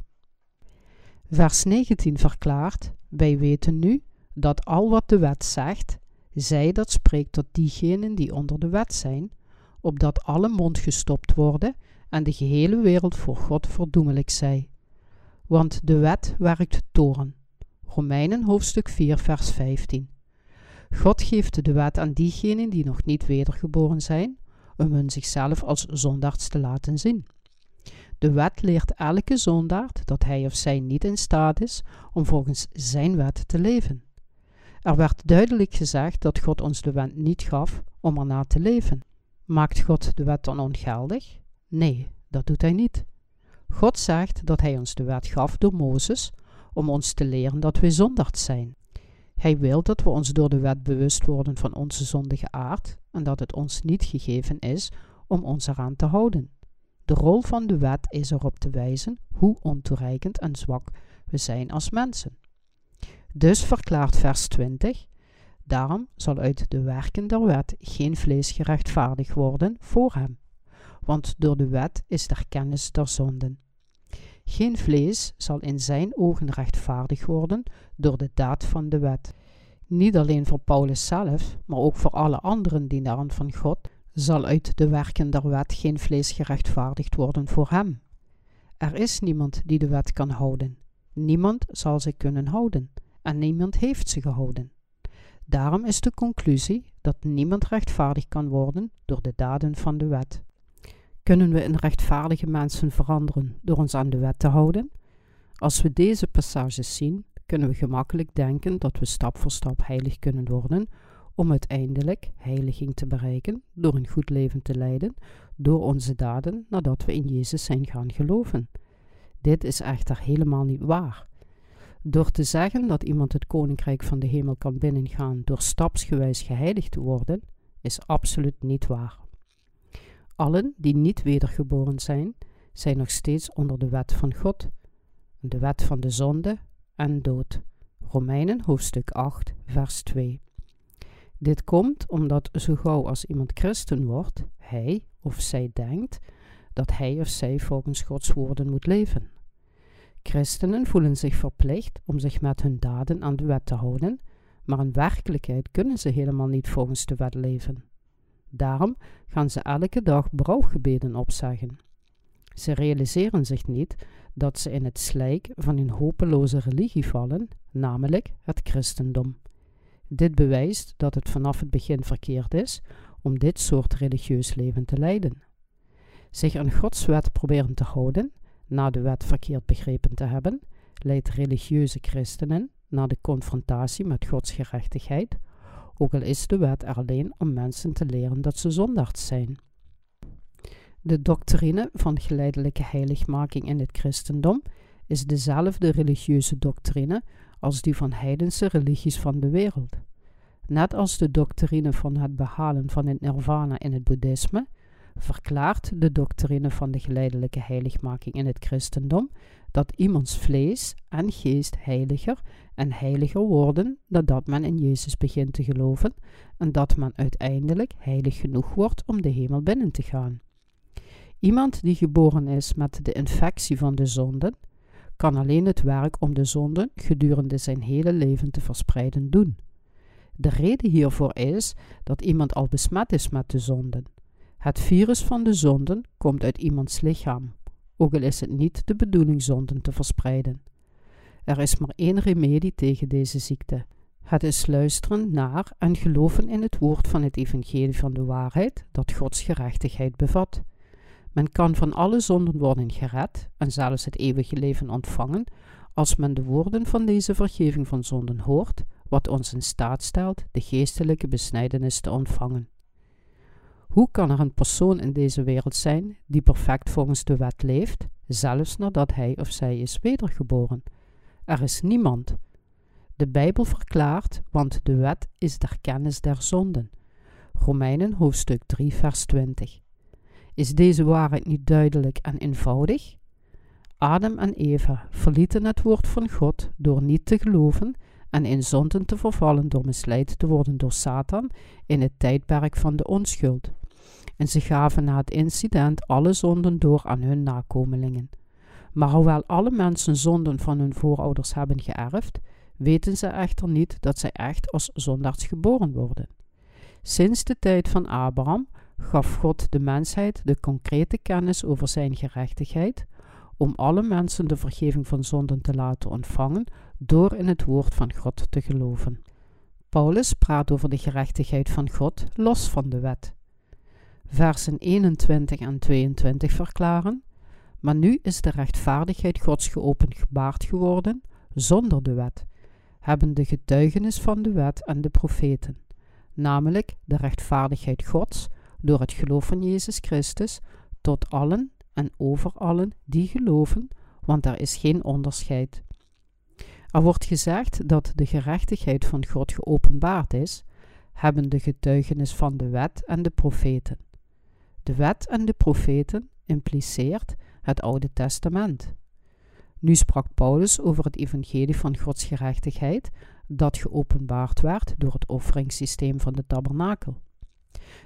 Vers 19 verklaart: Wij weten nu dat al wat de wet zegt, zij dat spreekt tot diegenen die onder de wet zijn, opdat alle mond gestopt worden en de gehele wereld voor God verdoemelijk zij. Want de wet werkt toren. Romeinen hoofdstuk 4 vers 15. God geeft de wet aan diegenen die nog niet wedergeboren zijn, om hun zichzelf als zondaards te laten zien. De wet leert elke zondaard dat hij of zij niet in staat is om volgens zijn wet te leven. Er werd duidelijk gezegd dat God ons de wet niet gaf om erna te leven. Maakt God de wet dan ongeldig? Nee, dat doet hij niet. God zegt dat hij ons de wet gaf door Mozes om ons te leren dat wij zondaard zijn. Hij wil dat we ons door de wet bewust worden van onze zondige aard en dat het ons niet gegeven is om ons eraan te houden. De rol van de wet is erop te wijzen hoe ontoereikend en zwak we zijn als mensen. Dus verklaart vers 20: Daarom zal uit de werken der wet geen vlees gerechtvaardigd worden voor hem, want door de wet is er kennis der zonden. Geen vlees zal in zijn ogen rechtvaardig worden door de daad van de wet. Niet alleen voor Paulus zelf, maar ook voor alle anderen dienaren van God, zal uit de werken der wet geen vlees gerechtvaardigd worden voor hem. Er is niemand die de wet kan houden. Niemand zal ze kunnen houden, en niemand heeft ze gehouden. Daarom is de conclusie dat niemand rechtvaardig kan worden door de daden van de wet. Kunnen we een rechtvaardige mensen veranderen door ons aan de wet te houden? Als we deze passages zien, kunnen we gemakkelijk denken dat we stap voor stap heilig kunnen worden, om uiteindelijk heiliging te bereiken door een goed leven te leiden, door onze daden nadat we in Jezus zijn gaan geloven. Dit is echter helemaal niet waar. Door te zeggen dat iemand het koninkrijk van de hemel kan binnengaan door stapsgewijs geheiligd te worden, is absoluut niet waar. Allen die niet wedergeboren zijn, zijn nog steeds onder de wet van God, de wet van de zonde en dood. Romeinen hoofdstuk 8, vers 2. Dit komt omdat zo gauw als iemand christen wordt, hij of zij denkt dat hij of zij volgens Gods woorden moet leven. Christenen voelen zich verplicht om zich met hun daden aan de wet te houden, maar in werkelijkheid kunnen ze helemaal niet volgens de wet leven. Daarom gaan ze elke dag brouwgebeden opzeggen. Ze realiseren zich niet dat ze in het slijk van een hopeloze religie vallen, namelijk het christendom. Dit bewijst dat het vanaf het begin verkeerd is om dit soort religieus leven te leiden. Zich aan Gods wet proberen te houden, na de wet verkeerd begrepen te hebben, leidt religieuze christenen naar de confrontatie met Gods gerechtigheid, ook al is de wet alleen om mensen te leren dat ze zondaars zijn. De doctrine van geleidelijke heiligmaking in het christendom is dezelfde religieuze doctrine als die van heidense religies van de wereld. Net als de doctrine van het behalen van het nirvana in het boeddhisme, verklaart de doctrine van de geleidelijke heiligmaking in het christendom dat iemands vlees en geest heiliger en heiliger worden nadat men in Jezus begint te geloven en dat men uiteindelijk heilig genoeg wordt om de hemel binnen te gaan. Iemand die geboren is met de infectie van de zonden, kan alleen het werk om de zonden gedurende zijn hele leven te verspreiden doen. De reden hiervoor is dat iemand al besmet is met de zonden. Het virus van de zonden komt uit iemands lichaam, ook al is het niet de bedoeling zonden te verspreiden. Er is maar één remedie tegen deze ziekte. Het is luisteren naar en geloven in het woord van het evangelie van de waarheid dat Gods gerechtigheid bevat. Men kan van alle zonden worden gered en zelfs het eeuwige leven ontvangen als men de woorden van deze vergeving van zonden hoort, wat ons in staat stelt de geestelijke besnijdenis te ontvangen. Hoe kan er een persoon in deze wereld zijn die perfect volgens de wet leeft, zelfs nadat hij of zij is wedergeboren? Er is niemand. De Bijbel verklaart, want de wet is der kennis der zonden. Romeinen hoofdstuk 3, vers 20. Is deze waarheid niet duidelijk en eenvoudig? Adam en Eva verlieten het woord van God door niet te geloven en in zonden te vervallen door misleid te worden door Satan in het tijdperk van de onschuld. En ze gaven na het incident alle zonden door aan hun nakomelingen. Maar hoewel alle mensen zonden van hun voorouders hebben geërfd, weten ze echter niet dat zij echt als zondaars geboren worden. Sinds de tijd van Abraham gaf God de mensheid de concrete kennis over zijn gerechtigheid, om alle mensen de vergeving van zonden te laten ontvangen door in het woord van God te geloven. Paulus praat over de gerechtigheid van God los van de wet. Versen 21 en 22 verklaren: Maar nu is de rechtvaardigheid Gods geopenbaard geworden zonder de wet, hebben de getuigenis van de wet en de profeten, namelijk de rechtvaardigheid Gods door het geloof van Jezus Christus tot allen en over allen die geloven, want er is geen onderscheid. Er wordt gezegd dat de gerechtigheid van God geopenbaard is, hebben de getuigenis van de wet en de profeten. De wet en de profeten impliceert het Oude Testament. Nu sprak Paulus over het evangelie van Gods gerechtigheid dat geopenbaard werd door het offeringssysteem van de tabernakel.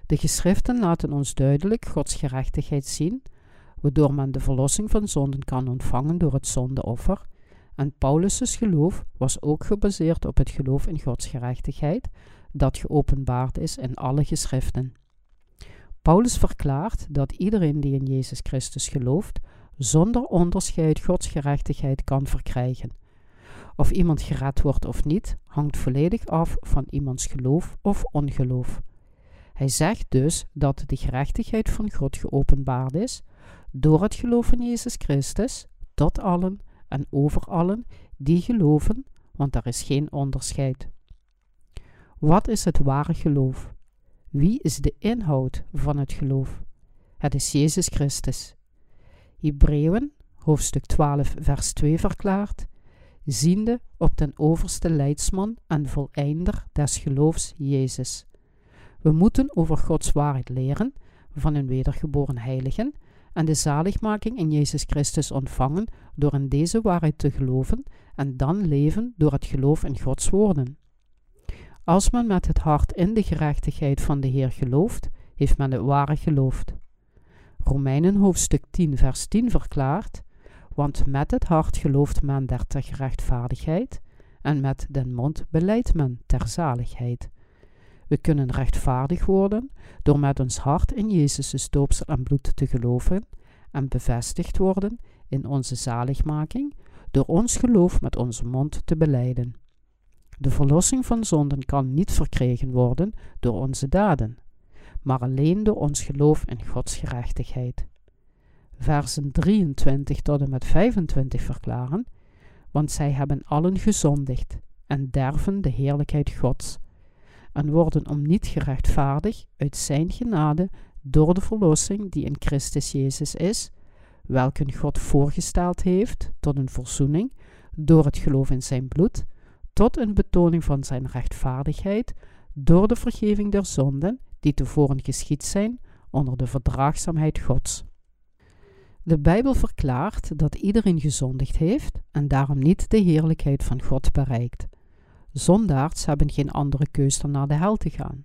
De geschriften laten ons duidelijk Gods gerechtigheid zien, waardoor men de verlossing van zonden kan ontvangen door het zondeoffer. En Paulus' geloof was ook gebaseerd op het geloof in Gods gerechtigheid, dat geopenbaard is in alle geschriften. Paulus verklaart dat iedereen die in Jezus Christus gelooft, zonder onderscheid Gods gerechtigheid kan verkrijgen. Of iemand gered wordt of niet, hangt volledig af van iemands geloof of ongeloof. Hij zegt dus dat de gerechtigheid van God geopenbaard is door het geloof in Jezus Christus tot allen en over allen die geloven, want er is geen onderscheid. Wat is het ware geloof? Wie is de inhoud van het geloof? Het is Jezus Christus. Hebreeën, hoofdstuk 12, vers 2 verklaart: Ziende op den overste leidsman en voleinder des geloofs Jezus we moeten over Gods waarheid leren van een wedergeboren heiligen en de zaligmaking in Jezus Christus ontvangen door in deze waarheid te geloven en dan leven door het geloof in Gods woorden. Als men met het hart in de gerechtigheid van de Heer gelooft, heeft men het ware geloofd. Romeinen hoofdstuk 10 vers 10 verklaart, want met het hart gelooft men der ter gerechtvaardigheid en met den mond beleidt men ter zaligheid. We kunnen rechtvaardig worden door met ons hart in Jezus' doopsel en bloed te geloven en bevestigd worden in onze zaligmaking door ons geloof met onze mond te beleiden. De verlossing van zonden kan niet verkregen worden door onze daden, maar alleen door ons geloof in Gods gerechtigheid. Versen 23 tot en met 25 verklaren: Want zij hebben allen gezondigd en derven de heerlijkheid Gods, en worden om niet gerechtvaardig uit Zijn genade door de verlossing die in Christus Jezus is, welke God voorgesteld heeft tot een verzoening door het geloof in Zijn bloed, tot een betoning van Zijn rechtvaardigheid door de vergeving der zonden die tevoren geschied zijn onder de verdraagzaamheid Gods. De Bijbel verklaart dat iedereen gezondigd heeft en daarom niet de heerlijkheid van God bereikt. Zondaards hebben geen andere keus dan naar de hel te gaan.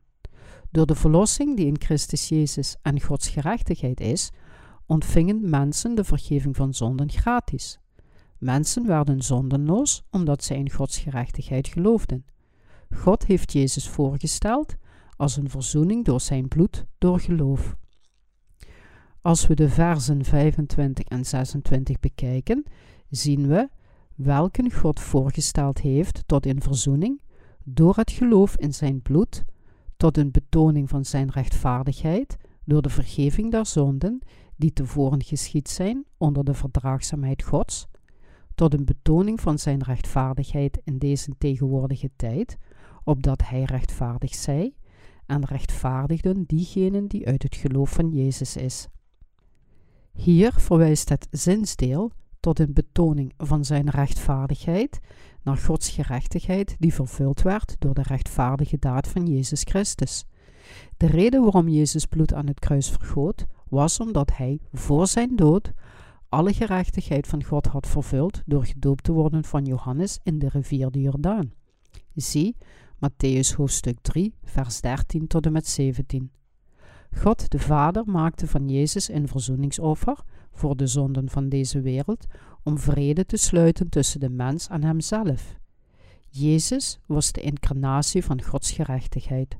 Door de verlossing die in Christus Jezus en Gods gerechtigheid is, ontvingen mensen de vergeving van zonden gratis. Mensen werden zondenloos omdat zij in Gods gerechtigheid geloofden. God heeft Jezus voorgesteld als een verzoening door zijn bloed door geloof. Als we de versen 25 en 26 bekijken, zien we welke God voorgesteld heeft tot een verzoening door het geloof in zijn bloed, tot een betoning van zijn rechtvaardigheid, door de vergeving der zonden die tevoren geschied zijn onder de verdraagzaamheid Gods, tot een betoning van zijn rechtvaardigheid in deze tegenwoordige tijd, opdat hij rechtvaardig zij, en rechtvaardigden diegenen die uit het geloof van Jezus is. Hier verwijst het zinsdeel tot een betoning van zijn rechtvaardigheid naar Gods gerechtigheid die vervuld werd door de rechtvaardige daad van Jezus Christus. De reden waarom Jezus bloed aan het kruis vergoot, was omdat hij voor zijn dood alle gerechtigheid van God had vervuld door gedoopt te worden van Johannes in de rivier de Jordaan. Zie Matthäus hoofdstuk 3, vers 13 tot en met 17. God de Vader maakte van Jezus een verzoeningsoffer voor de zonden van deze wereld om vrede te sluiten tussen de mens en hemzelf. Jezus was de incarnatie van Gods gerechtigheid.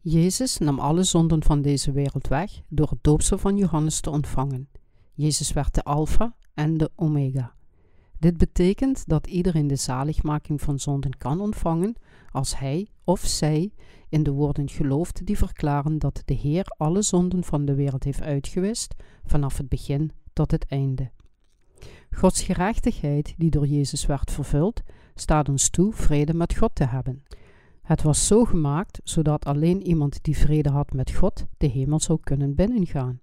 Jezus nam alle zonden van deze wereld weg door het doopsel van Johannes te ontvangen. Jezus werd de Alpha en de Omega. Dit betekent dat iedereen de zaligmaking van zonden kan ontvangen als hij of zij in de woorden gelooft die verklaren dat de Heer alle zonden van de wereld heeft uitgewist vanaf het begin tot het einde. Gods gerechtigheid, die door Jezus werd vervuld, staat ons toe vrede met God te hebben. Het was zo gemaakt zodat alleen iemand die vrede had met God de hemel zou kunnen binnengaan.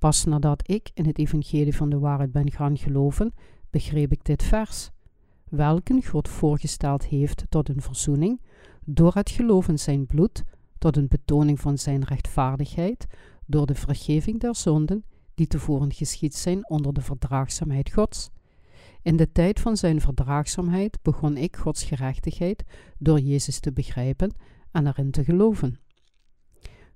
Pas nadat ik in het evangelie van de waarheid ben gaan geloven, begreep ik dit vers, welken God voorgesteld heeft tot een verzoening, door het geloof in zijn bloed, tot een betoning van zijn rechtvaardigheid, door de vergeving der zonden, die tevoren geschied zijn onder de verdraagzaamheid Gods. In de tijd van zijn verdraagzaamheid begon ik Gods gerechtigheid door Jezus te begrijpen en erin te geloven.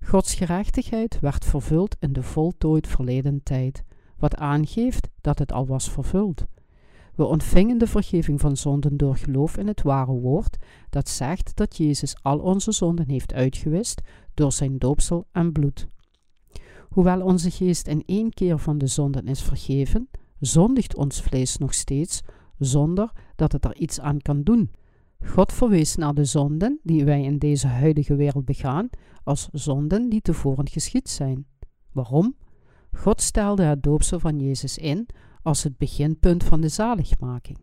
Gods gerechtigheid werd vervuld in de voltooid verleden tijd, wat aangeeft dat het al was vervuld. We ontvingen de vergeving van zonden door geloof in het ware woord, dat zegt dat Jezus al onze zonden heeft uitgewist door zijn doopsel en bloed. Hoewel onze geest in één keer van de zonden is vergeven, zondigt ons vlees nog steeds zonder dat het er iets aan kan doen. God verwees naar de zonden die wij in deze huidige wereld begaan als zonden die tevoren geschied zijn. Waarom? God stelde het doopsel van Jezus in als het beginpunt van de zaligmaking.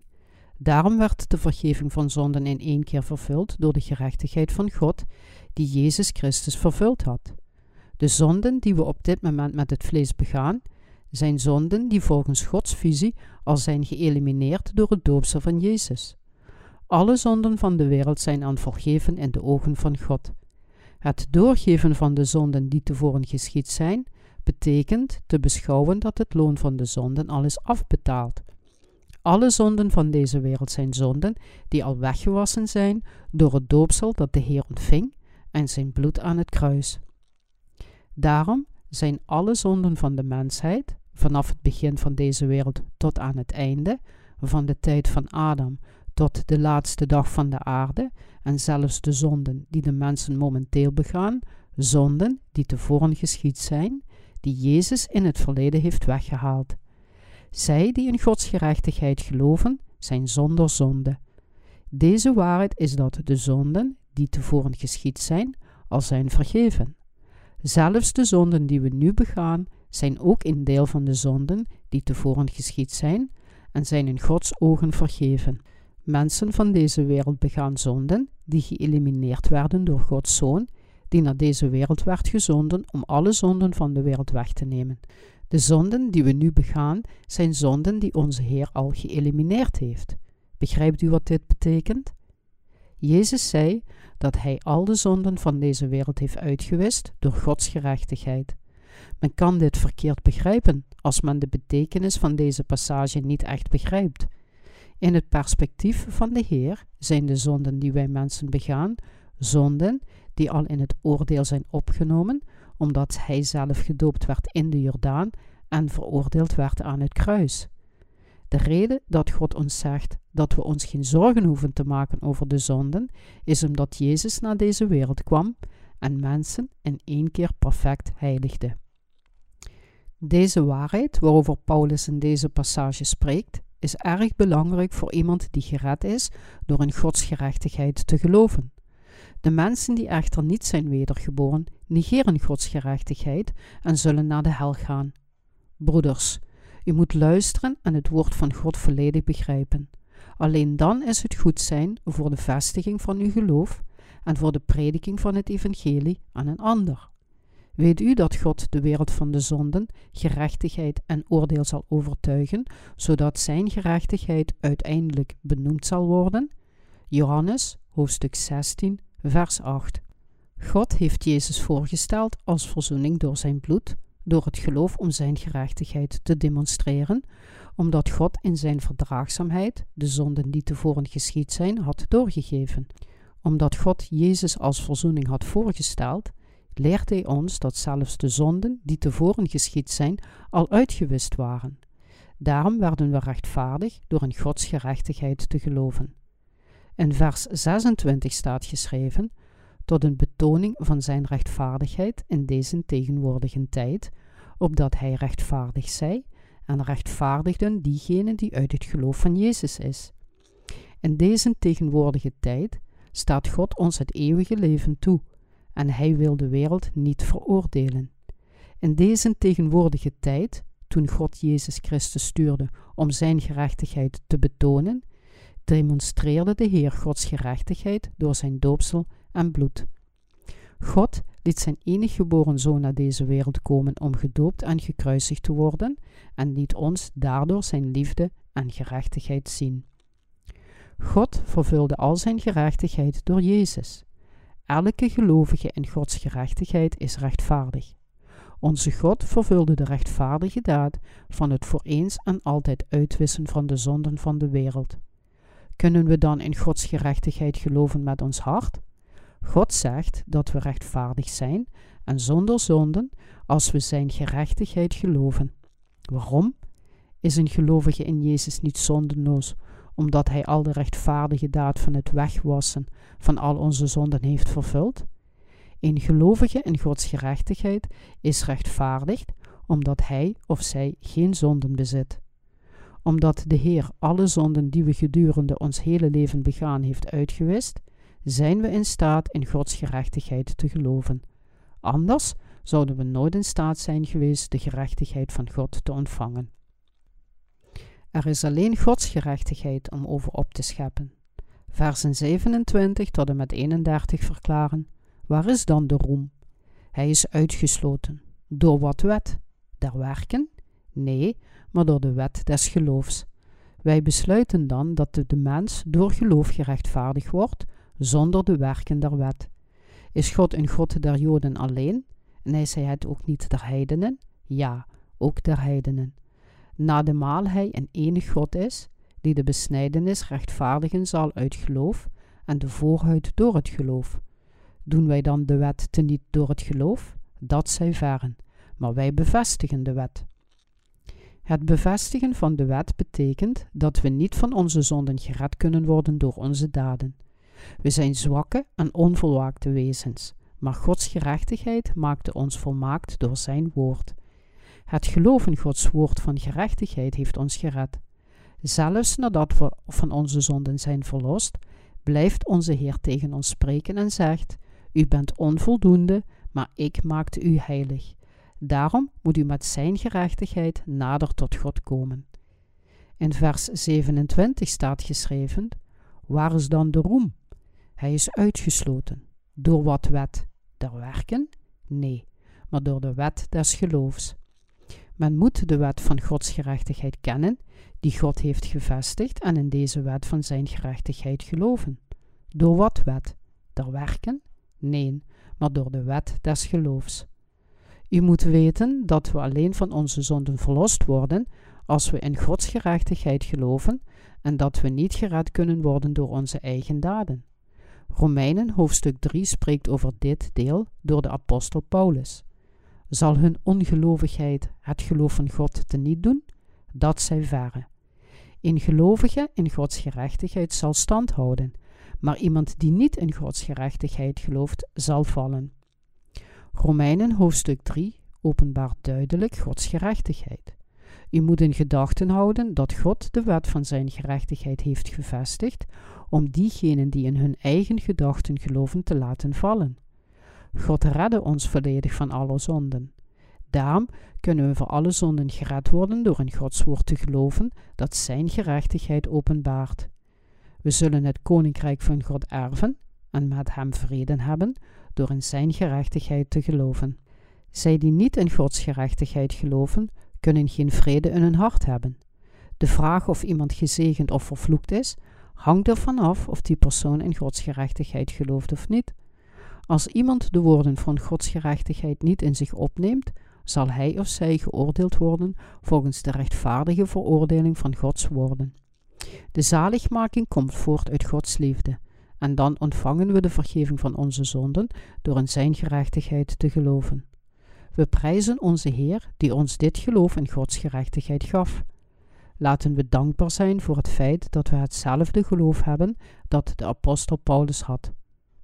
Daarom werd de vergeving van zonden in één keer vervuld door de gerechtigheid van God, die Jezus Christus vervuld had. De zonden die we op dit moment met het vlees begaan, zijn zonden die volgens Gods visie al zijn geëlimineerd door het doopsel van Jezus. Alle zonden van de wereld zijn aan vergeven in de ogen van God. Het doorgeven van de zonden die tevoren geschied zijn, betekent te beschouwen dat het loon van de zonden al is afbetaald. Alle zonden van deze wereld zijn zonden die al weggewassen zijn door het doopsel dat de Heer ontving en zijn bloed aan het kruis. Daarom zijn alle zonden van de mensheid, vanaf het begin van deze wereld tot aan het einde, van de tijd van Adam tot de laatste dag van de aarde en zelfs de zonden die de mensen momenteel begaan, zonden die tevoren geschied zijn, die Jezus in het verleden heeft weggehaald. Zij die in Gods gerechtigheid geloven, zijn zonder zonde. Deze waarheid is dat de zonden die tevoren geschied zijn, al zijn vergeven. Zelfs de zonden die we nu begaan, zijn ook een deel van de zonden die tevoren geschied zijn en zijn in Gods ogen vergeven. Mensen van deze wereld begaan zonden die geëlimineerd werden door Gods Zoon, die naar deze wereld werd gezonden om alle zonden van de wereld weg te nemen. De zonden die we nu begaan zijn zonden die onze Heer al geëlimineerd heeft. Begrijpt u wat dit betekent? Jezus zei dat Hij al de zonden van deze wereld heeft uitgewist door Gods gerechtigheid. Men kan dit verkeerd begrijpen als men de betekenis van deze passage niet echt begrijpt. In het perspectief van de Heer zijn de zonden die wij mensen begaan, zonden die al in het oordeel zijn opgenomen, omdat Hij zelf gedoopt werd in de Jordaan en veroordeeld werd aan het kruis. De reden dat God ons zegt dat we ons geen zorgen hoeven te maken over de zonden, is omdat Jezus naar deze wereld kwam en mensen in één keer perfect heiligde. Deze waarheid, waarover Paulus in deze passage spreekt, is erg belangrijk voor iemand die gered is door in Gods gerechtigheid te geloven. De mensen die echter niet zijn wedergeboren, negeren Gods gerechtigheid en zullen naar de hel gaan. Broeders, u moet luisteren en het woord van God volledig begrijpen. Alleen dan is het goed zijn voor de vestiging van uw geloof en voor de prediking van het evangelie aan een ander. Weet u dat God de wereld van de zonden, gerechtigheid en oordeel zal overtuigen, zodat zijn gerechtigheid uiteindelijk benoemd zal worden? Johannes, hoofdstuk 16, vers 8. God heeft Jezus voorgesteld als verzoening door zijn bloed, door het geloof om zijn gerechtigheid te demonstreren, omdat God in zijn verdraagzaamheid de zonden die tevoren geschied zijn had doorgegeven. Omdat God Jezus als verzoening had voorgesteld, leert hij ons dat zelfs de zonden die tevoren geschied zijn al uitgewist waren. Daarom werden we rechtvaardig door in Gods gerechtigheid te geloven. In vers 26 staat geschreven: tot een betoning van zijn rechtvaardigheid in deze tegenwoordige tijd, opdat hij rechtvaardig zij en rechtvaardigden diegene die uit het geloof van Jezus is. In deze tegenwoordige tijd staat God ons het eeuwige leven toe en hij wil de wereld niet veroordelen. In deze tegenwoordige tijd, toen God Jezus Christus stuurde om zijn gerechtigheid te betonen, demonstreerde de Heer Gods gerechtigheid door zijn doopsel en bloed. God liet zijn enige geboren zoon naar deze wereld komen om gedoopt en gekruisigd te worden en liet ons daardoor zijn liefde en gerechtigheid zien. God vervulde al zijn gerechtigheid door Jezus. Elke gelovige in Gods gerechtigheid is rechtvaardig. Onze God vervulde de rechtvaardige daad van het voor eens en altijd uitwissen van de zonden van de wereld. Kunnen we dan in Gods gerechtigheid geloven met ons hart? God zegt dat we rechtvaardig zijn en zonder zonden als we Zijn gerechtigheid geloven. Waarom? Is een gelovige in Jezus niet zondenloos, omdat Hij al de rechtvaardige daad van het wegwassen van al onze zonden heeft vervuld? Een gelovige in Gods gerechtigheid is rechtvaardig omdat hij of zij geen zonden bezit. Omdat de Heer alle zonden die we gedurende ons hele leven begaan heeft uitgewist, zijn we in staat in Gods gerechtigheid te geloven. Anders zouden we nooit in staat zijn geweest de gerechtigheid van God te ontvangen. Er is alleen Gods gerechtigheid om over op te scheppen. Versen 27 tot en met 31 verklaren: Waar is dan de roem? Hij is uitgesloten. Door wat wet? Der werken? Nee, maar door de wet des geloofs. Wij besluiten dan dat de mens door geloof gerechtvaardigd wordt, zonder de werken der wet. Is God een God der Joden alleen? En is hij het ook niet der heidenen? Ja, ook der heidenen. Nademaal hij een enig God is, die de besnijdenis rechtvaardigen zal uit geloof en de voorhuid door het geloof. Doen wij dan de wet teniet door het geloof? Dat zij verren, maar wij bevestigen de wet. Het bevestigen van de wet betekent dat we niet van onze zonden gered kunnen worden door onze daden. We zijn zwakke en onvolwaakte wezens, maar Gods gerechtigheid maakte ons volmaakt door Zijn woord. Het geloof in Gods woord van gerechtigheid heeft ons gered. Zelfs nadat we van onze zonden zijn verlost, blijft onze Heer tegen ons spreken en zegt: U bent onvoldoende, maar ik maakte u heilig. Daarom moet u met Zijn gerechtigheid nader tot God komen. In vers 27 staat geschreven: Waar is dan de roem? Hij is uitgesloten. Door wat wet? Der werken? Nee, maar door de wet des geloofs. Men moet de wet van Gods gerechtigheid kennen, die God heeft gevestigd, en in deze wet van zijn gerechtigheid geloven. Door wat wet? Der werken? Nee, maar door de wet des geloofs. U moet weten dat we alleen van onze zonden verlost worden als we in Gods gerechtigheid geloven en dat we niet gered kunnen worden door onze eigen daden. Romeinen hoofdstuk 3 spreekt over dit deel door de apostel Paulus. Zal hun ongelovigheid het geloof van God teniet doen? Dat zij verre. Een gelovige in Gods gerechtigheid zal stand houden, maar iemand die niet in Gods gerechtigheid gelooft, zal vallen. Romeinen hoofdstuk 3 openbaart duidelijk Gods gerechtigheid. U moet in gedachten houden dat God de wet van zijn gerechtigheid heeft gevestigd om diegenen die in hun eigen gedachten geloven te laten vallen. God redde ons volledig van alle zonden. Daarom kunnen we voor alle zonden gered worden door in Gods woord te geloven dat Zijn gerechtigheid openbaart. We zullen het koninkrijk van God erven en met Hem vrede hebben door in Zijn gerechtigheid te geloven. Zij die niet in Gods gerechtigheid geloven, kunnen geen vrede in hun hart hebben. De vraag of iemand gezegend of vervloekt is, hangt ervan af of die persoon in Gods gerechtigheid gelooft of niet. Als iemand de woorden van Gods gerechtigheid niet in zich opneemt, zal hij of zij geoordeeld worden volgens de rechtvaardige veroordeling van Gods woorden. De zaligmaking komt voort uit Gods liefde, en dan ontvangen we de vergeving van onze zonden door in Zijn gerechtigheid te geloven. We prijzen onze Heer die ons dit geloof in Gods gerechtigheid gaf. Laten we dankbaar zijn voor het feit dat we hetzelfde geloof hebben dat de apostel Paulus had.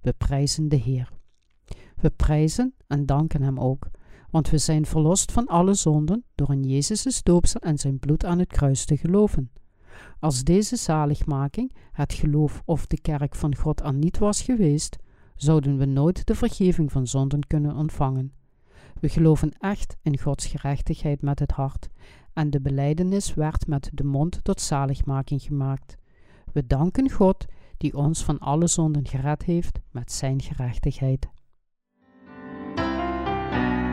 We prijzen de Heer. We prijzen en danken Hem ook, want we zijn verlost van alle zonden door in Jezus' doopsel en zijn bloed aan het kruis te geloven. Als deze zaligmaking, het geloof of de kerk van God er niet was geweest, zouden we nooit de vergeving van zonden kunnen ontvangen. We geloven echt in Gods gerechtigheid met het hart, en de beleidenis werd met de mond tot zaligmaking gemaakt. We danken God die ons van alle zonden gered heeft met zijn gerechtigheid. thank you